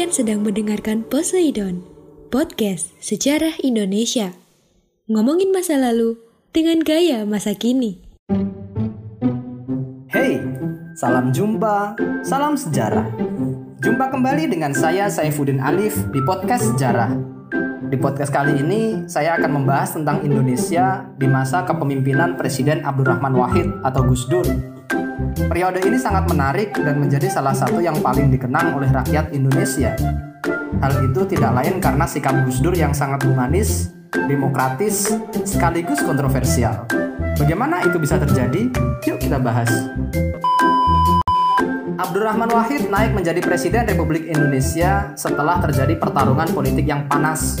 Kalian sedang mendengarkan Poseidon, podcast sejarah Indonesia. Ngomongin masa lalu dengan gaya masa kini. Hey, salam jumpa, salam sejarah. Jumpa kembali dengan saya Saifuddin Alif di podcast sejarah. Di podcast kali ini, saya akan membahas tentang Indonesia di masa kepemimpinan Presiden Abdurrahman Wahid atau Gus Dur. Periode ini sangat menarik dan menjadi salah satu yang paling dikenang oleh rakyat Indonesia. Hal itu tidak lain karena sikap Gus Dur yang sangat humanis, demokratis, sekaligus kontroversial. Bagaimana itu bisa terjadi? Yuk kita bahas. Abdurrahman Wahid naik menjadi Presiden Republik Indonesia setelah terjadi pertarungan politik yang panas.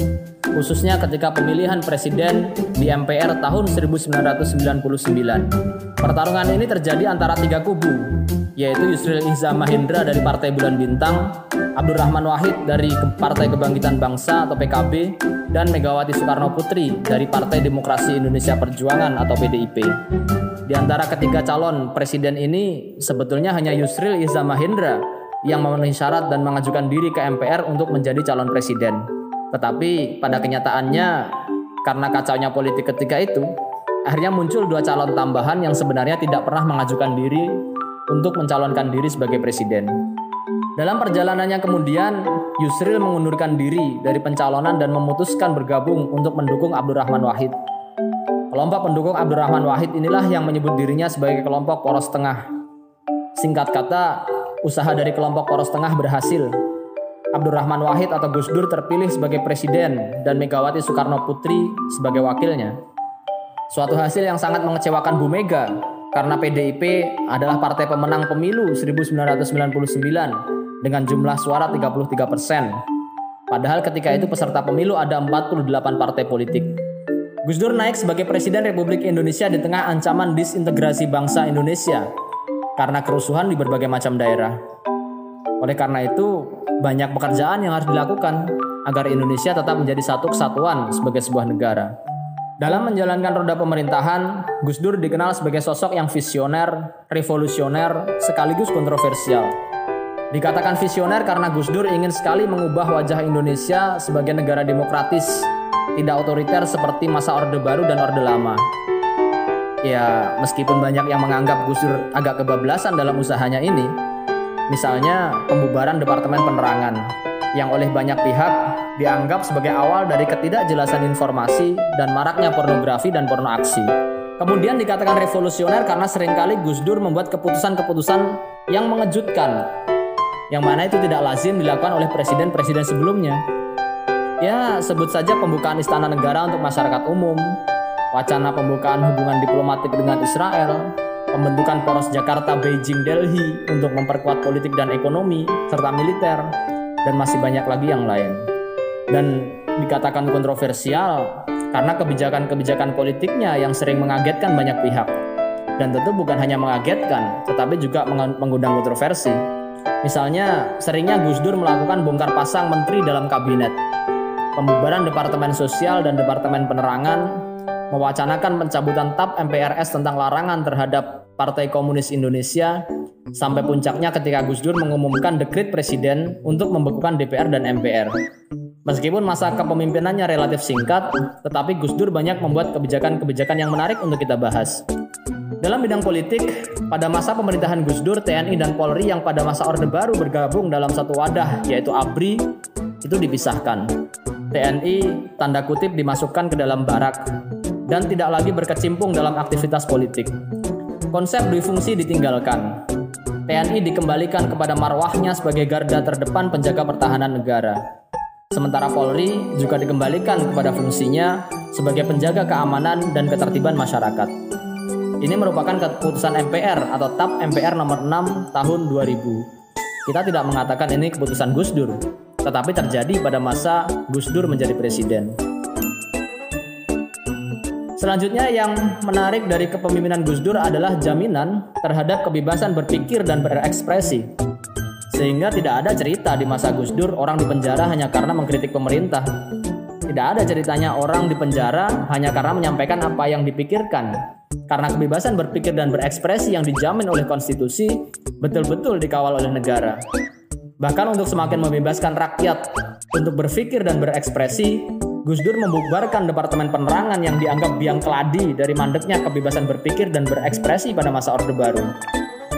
khususnya ketika pemilihan presiden di MPR tahun 1999. Pertarungan ini terjadi antara tiga kubu, yaitu Yusril Iza Mahendra dari Partai Bulan Bintang, Abdurrahman Wahid dari Partai Kebangkitan Bangsa atau PKB, dan Megawati Soekarno Putri dari Partai Demokrasi Indonesia Perjuangan atau PDIP. Di antara ketiga calon presiden ini sebetulnya hanya Yusril Iza Mahendra yang memenuhi syarat dan mengajukan diri ke MPR untuk menjadi calon presiden. Tetapi pada kenyataannya karena kacaunya politik ketika itu, akhirnya muncul dua calon tambahan yang sebenarnya tidak pernah mengajukan diri untuk mencalonkan diri sebagai presiden. Dalam perjalanannya kemudian, Yusril mengundurkan diri dari pencalonan dan memutuskan bergabung untuk mendukung Abdurrahman Wahid. Kelompok pendukung Abdurrahman Wahid inilah yang menyebut dirinya sebagai kelompok poros tengah. Singkat kata, usaha dari kelompok poros tengah berhasil Abdurrahman Wahid atau Gus Dur terpilih sebagai presiden dan Megawati Soekarno Putri sebagai wakilnya. Suatu hasil yang sangat mengecewakan Bu Mega karena PDIP adalah partai pemenang pemilu 1999 dengan jumlah suara 33 persen. Padahal ketika itu peserta pemilu ada 48 partai politik. Gus Dur naik sebagai Presiden Republik Indonesia di tengah ancaman disintegrasi bangsa Indonesia karena kerusuhan di berbagai macam daerah. Oleh karena itu, banyak pekerjaan yang harus dilakukan agar Indonesia tetap menjadi satu kesatuan sebagai sebuah negara. Dalam menjalankan roda pemerintahan, Gus Dur dikenal sebagai sosok yang visioner, revolusioner, sekaligus kontroversial. Dikatakan visioner karena Gus Dur ingin sekali mengubah wajah Indonesia sebagai negara demokratis, tidak otoriter seperti masa Orde Baru dan Orde Lama. Ya, meskipun banyak yang menganggap Gus Dur agak kebablasan dalam usahanya ini, misalnya pembubaran Departemen Penerangan, yang oleh banyak pihak dianggap sebagai awal dari ketidakjelasan informasi dan maraknya pornografi dan porno aksi. Kemudian dikatakan revolusioner karena sering kali Gus Dur membuat keputusan-keputusan yang mengejutkan, yang mana itu tidak lazim dilakukan oleh presiden-presiden sebelumnya. Ya, sebut saja pembukaan istana negara untuk masyarakat umum, wacana pembukaan hubungan diplomatik dengan Israel, pembentukan poros Jakarta, Beijing, Delhi untuk memperkuat politik dan ekonomi, serta militer, dan masih banyak lagi yang lain. Dan dikatakan kontroversial karena kebijakan-kebijakan politiknya yang sering mengagetkan banyak pihak. Dan tentu bukan hanya mengagetkan, tetapi juga mengundang kontroversi. Misalnya, seringnya Gus Dur melakukan bongkar pasang menteri dalam kabinet, pembubaran Departemen Sosial dan Departemen Penerangan, mewacanakan pencabutan TAP MPRS tentang larangan terhadap Partai Komunis Indonesia sampai puncaknya ketika Gus Dur mengumumkan dekret presiden untuk membekukan DPR dan MPR. Meskipun masa kepemimpinannya relatif singkat, tetapi Gus Dur banyak membuat kebijakan-kebijakan yang menarik untuk kita bahas. Dalam bidang politik, pada masa pemerintahan Gus Dur, TNI dan Polri yang pada masa Orde Baru bergabung dalam satu wadah, yaitu ABRI, itu dipisahkan. TNI tanda kutip dimasukkan ke dalam barak dan tidak lagi berkecimpung dalam aktivitas politik. Konsep dui fungsi ditinggalkan. TNI dikembalikan kepada marwahnya sebagai garda terdepan penjaga pertahanan negara. Sementara Polri juga dikembalikan kepada fungsinya sebagai penjaga keamanan dan ketertiban masyarakat. Ini merupakan keputusan MPR atau TAP MPR nomor 6 tahun 2000. Kita tidak mengatakan ini keputusan Gus Dur, tetapi terjadi pada masa Gus Dur menjadi presiden. Selanjutnya yang menarik dari kepemimpinan Gus Dur adalah jaminan terhadap kebebasan berpikir dan berekspresi. Sehingga tidak ada cerita di masa Gus Dur orang dipenjara hanya karena mengkritik pemerintah. Tidak ada ceritanya orang dipenjara hanya karena menyampaikan apa yang dipikirkan. Karena kebebasan berpikir dan berekspresi yang dijamin oleh konstitusi betul-betul dikawal oleh negara. Bahkan untuk semakin membebaskan rakyat untuk berpikir dan berekspresi, Gus Dur membubarkan Departemen Penerangan yang dianggap biang keladi dari mandeknya kebebasan berpikir dan berekspresi pada masa Orde Baru.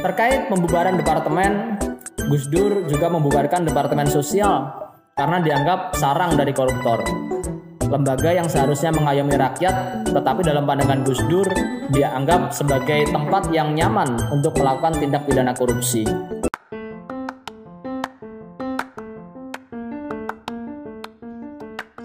Terkait pembubaran departemen, Gus Dur juga membubarkan Departemen Sosial karena dianggap sarang dari koruptor. Lembaga yang seharusnya mengayomi rakyat, tetapi dalam pandangan Gus Dur, dia anggap sebagai tempat yang nyaman untuk melakukan tindak pidana korupsi.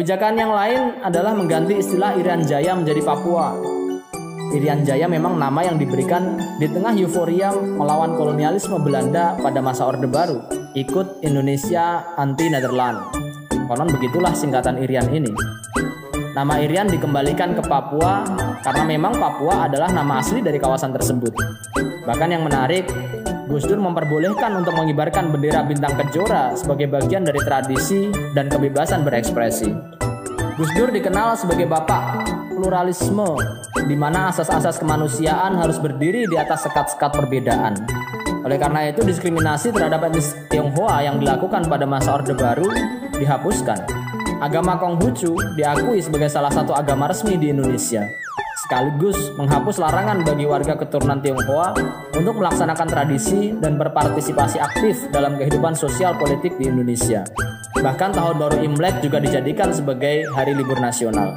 Kebijakan yang lain adalah mengganti istilah Irian Jaya menjadi Papua. Irian Jaya memang nama yang diberikan di tengah euforia melawan kolonialisme Belanda pada masa Orde Baru, ikut Indonesia anti Netherlands. Konon begitulah singkatan Irian ini. Nama Irian dikembalikan ke Papua karena memang Papua adalah nama asli dari kawasan tersebut. Bahkan yang menarik, Gus Dur memperbolehkan untuk mengibarkan bendera bintang kejora sebagai bagian dari tradisi dan kebebasan berekspresi. Gus Dur dikenal sebagai bapak pluralisme, di mana asas-asas kemanusiaan harus berdiri di atas sekat-sekat perbedaan. Oleh karena itu, diskriminasi terhadap etnis Tionghoa yang dilakukan pada masa Orde Baru dihapuskan. Agama Konghucu diakui sebagai salah satu agama resmi di Indonesia sekaligus menghapus larangan bagi warga keturunan Tionghoa untuk melaksanakan tradisi dan berpartisipasi aktif dalam kehidupan sosial politik di Indonesia. Bahkan tahun baru Imlek juga dijadikan sebagai hari libur nasional.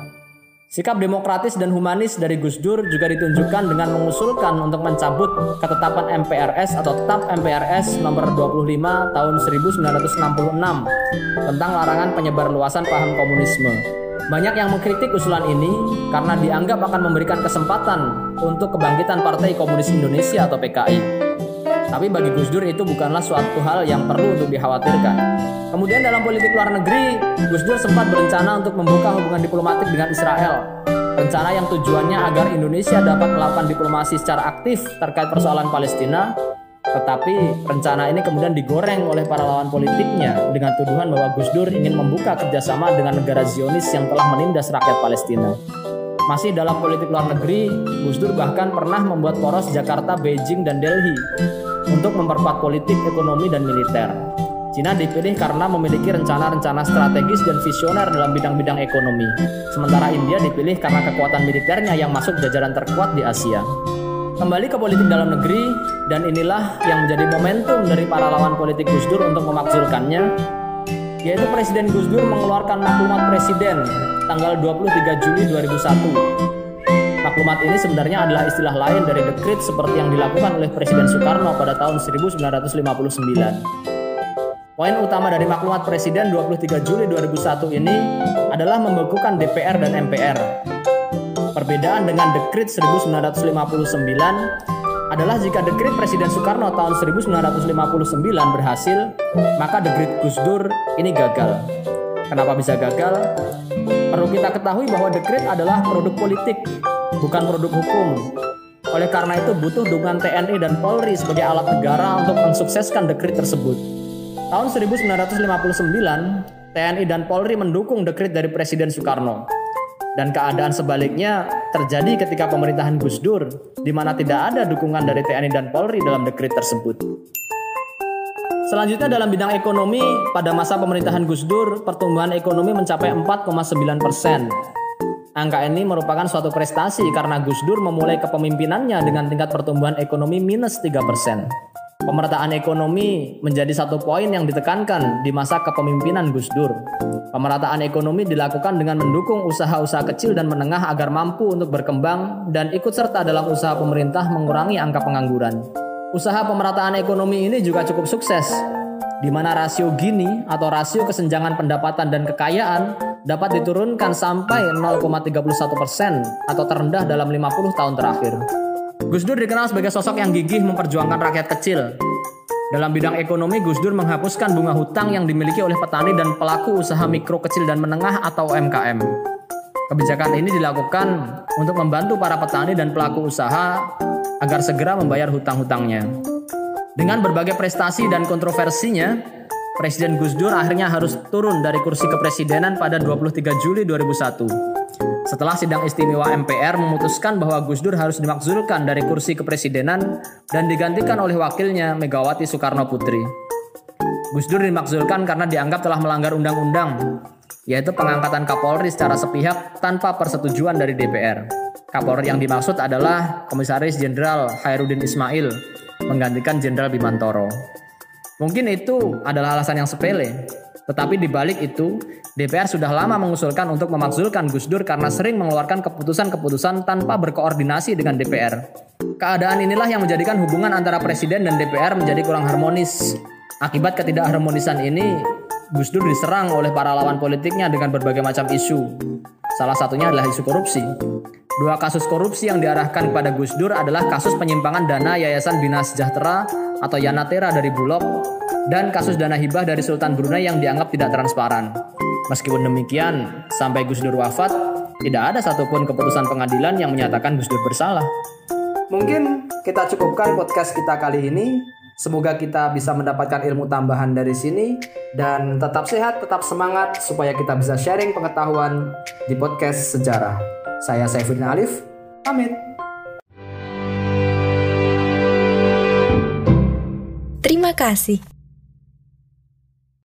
Sikap demokratis dan humanis dari Gus Dur juga ditunjukkan dengan mengusulkan untuk mencabut ketetapan MPRS atau TAP MPRS nomor 25 tahun 1966 tentang larangan penyebar luasan paham komunisme banyak yang mengkritik usulan ini karena dianggap akan memberikan kesempatan untuk kebangkitan Partai Komunis Indonesia atau PKI. Tapi bagi Gus Dur itu bukanlah suatu hal yang perlu untuk dikhawatirkan. Kemudian dalam politik luar negeri, Gus Dur sempat berencana untuk membuka hubungan diplomatik dengan Israel. Rencana yang tujuannya agar Indonesia dapat melakukan diplomasi secara aktif terkait persoalan Palestina tetapi rencana ini kemudian digoreng oleh para lawan politiknya dengan tuduhan bahwa Gus Dur ingin membuka kerjasama dengan negara Zionis yang telah menindas rakyat Palestina. Masih dalam politik luar negeri, Gus Dur bahkan pernah membuat poros Jakarta, Beijing, dan Delhi untuk memperkuat politik, ekonomi, dan militer. Cina dipilih karena memiliki rencana-rencana strategis dan visioner dalam bidang-bidang ekonomi. Sementara India dipilih karena kekuatan militernya yang masuk jajaran terkuat di Asia. Kembali ke politik dalam negeri, dan inilah yang menjadi momentum dari para lawan politik Gus Dur untuk memakzulkannya, yaitu Presiden Gus Dur mengeluarkan maklumat Presiden tanggal 23 Juli 2001. Maklumat ini sebenarnya adalah istilah lain dari dekrit seperti yang dilakukan oleh Presiden Soekarno pada tahun 1959. Poin utama dari maklumat Presiden 23 Juli 2001 ini adalah membekukan DPR dan MPR Perbedaan dengan Dekrit 1959 adalah jika Dekrit Presiden Soekarno tahun 1959 berhasil, maka Dekrit Gus Dur ini gagal. Kenapa bisa gagal? Perlu kita ketahui bahwa Dekrit adalah produk politik, bukan produk hukum. Oleh karena itu butuh dukungan TNI dan Polri sebagai alat negara untuk mensukseskan dekrit tersebut. Tahun 1959, TNI dan Polri mendukung dekrit dari Presiden Soekarno. Dan keadaan sebaliknya terjadi ketika pemerintahan Gus Dur, di mana tidak ada dukungan dari TNI dan Polri dalam dekret tersebut. Selanjutnya dalam bidang ekonomi, pada masa pemerintahan Gus Dur, pertumbuhan ekonomi mencapai 4,9 persen. Angka ini merupakan suatu prestasi karena Gus Dur memulai kepemimpinannya dengan tingkat pertumbuhan ekonomi minus 3%. Pemerataan ekonomi menjadi satu poin yang ditekankan di masa kepemimpinan Gus Dur. Pemerataan ekonomi dilakukan dengan mendukung usaha-usaha kecil dan menengah agar mampu untuk berkembang dan ikut serta dalam usaha pemerintah mengurangi angka pengangguran. Usaha pemerataan ekonomi ini juga cukup sukses, di mana rasio Gini atau rasio kesenjangan pendapatan dan kekayaan dapat diturunkan sampai 0,31 persen atau terendah dalam 50 tahun terakhir. Gus Dur dikenal sebagai sosok yang gigih memperjuangkan rakyat kecil. Dalam bidang ekonomi, Gus Dur menghapuskan bunga hutang yang dimiliki oleh petani dan pelaku usaha mikro kecil dan menengah atau UMKM. Kebijakan ini dilakukan untuk membantu para petani dan pelaku usaha agar segera membayar hutang-hutangnya. Dengan berbagai prestasi dan kontroversinya, Presiden Gus Dur akhirnya harus turun dari kursi kepresidenan pada 23 Juli 2001 setelah sidang istimewa MPR memutuskan bahwa Gus Dur harus dimakzulkan dari kursi kepresidenan dan digantikan oleh wakilnya Megawati Soekarno Putri. Gus Dur dimakzulkan karena dianggap telah melanggar undang-undang, yaitu pengangkatan Kapolri secara sepihak tanpa persetujuan dari DPR. Kapolri yang dimaksud adalah Komisaris Jenderal Hairudin Ismail, menggantikan Jenderal Bimantoro. Mungkin itu adalah alasan yang sepele, tetapi di balik itu, DPR sudah lama mengusulkan untuk memakzulkan Gus Dur karena sering mengeluarkan keputusan-keputusan tanpa berkoordinasi dengan DPR. Keadaan inilah yang menjadikan hubungan antara Presiden dan DPR menjadi kurang harmonis. Akibat ketidakharmonisan ini, Gus Dur diserang oleh para lawan politiknya dengan berbagai macam isu. Salah satunya adalah isu korupsi. Dua kasus korupsi yang diarahkan kepada Gus Dur adalah kasus penyimpangan dana Yayasan Bina Sejahtera atau Yanatera dari Bulog dan kasus dana hibah dari Sultan Brunei yang dianggap tidak transparan. Meskipun demikian, sampai Gus Dur wafat, tidak ada satupun keputusan pengadilan yang menyatakan Gus Dur bersalah. Mungkin kita cukupkan podcast kita kali ini. Semoga kita bisa mendapatkan ilmu tambahan dari sini dan tetap sehat, tetap semangat supaya kita bisa sharing pengetahuan di podcast sejarah. Saya Saifuddin Alif, pamit. Terima kasih.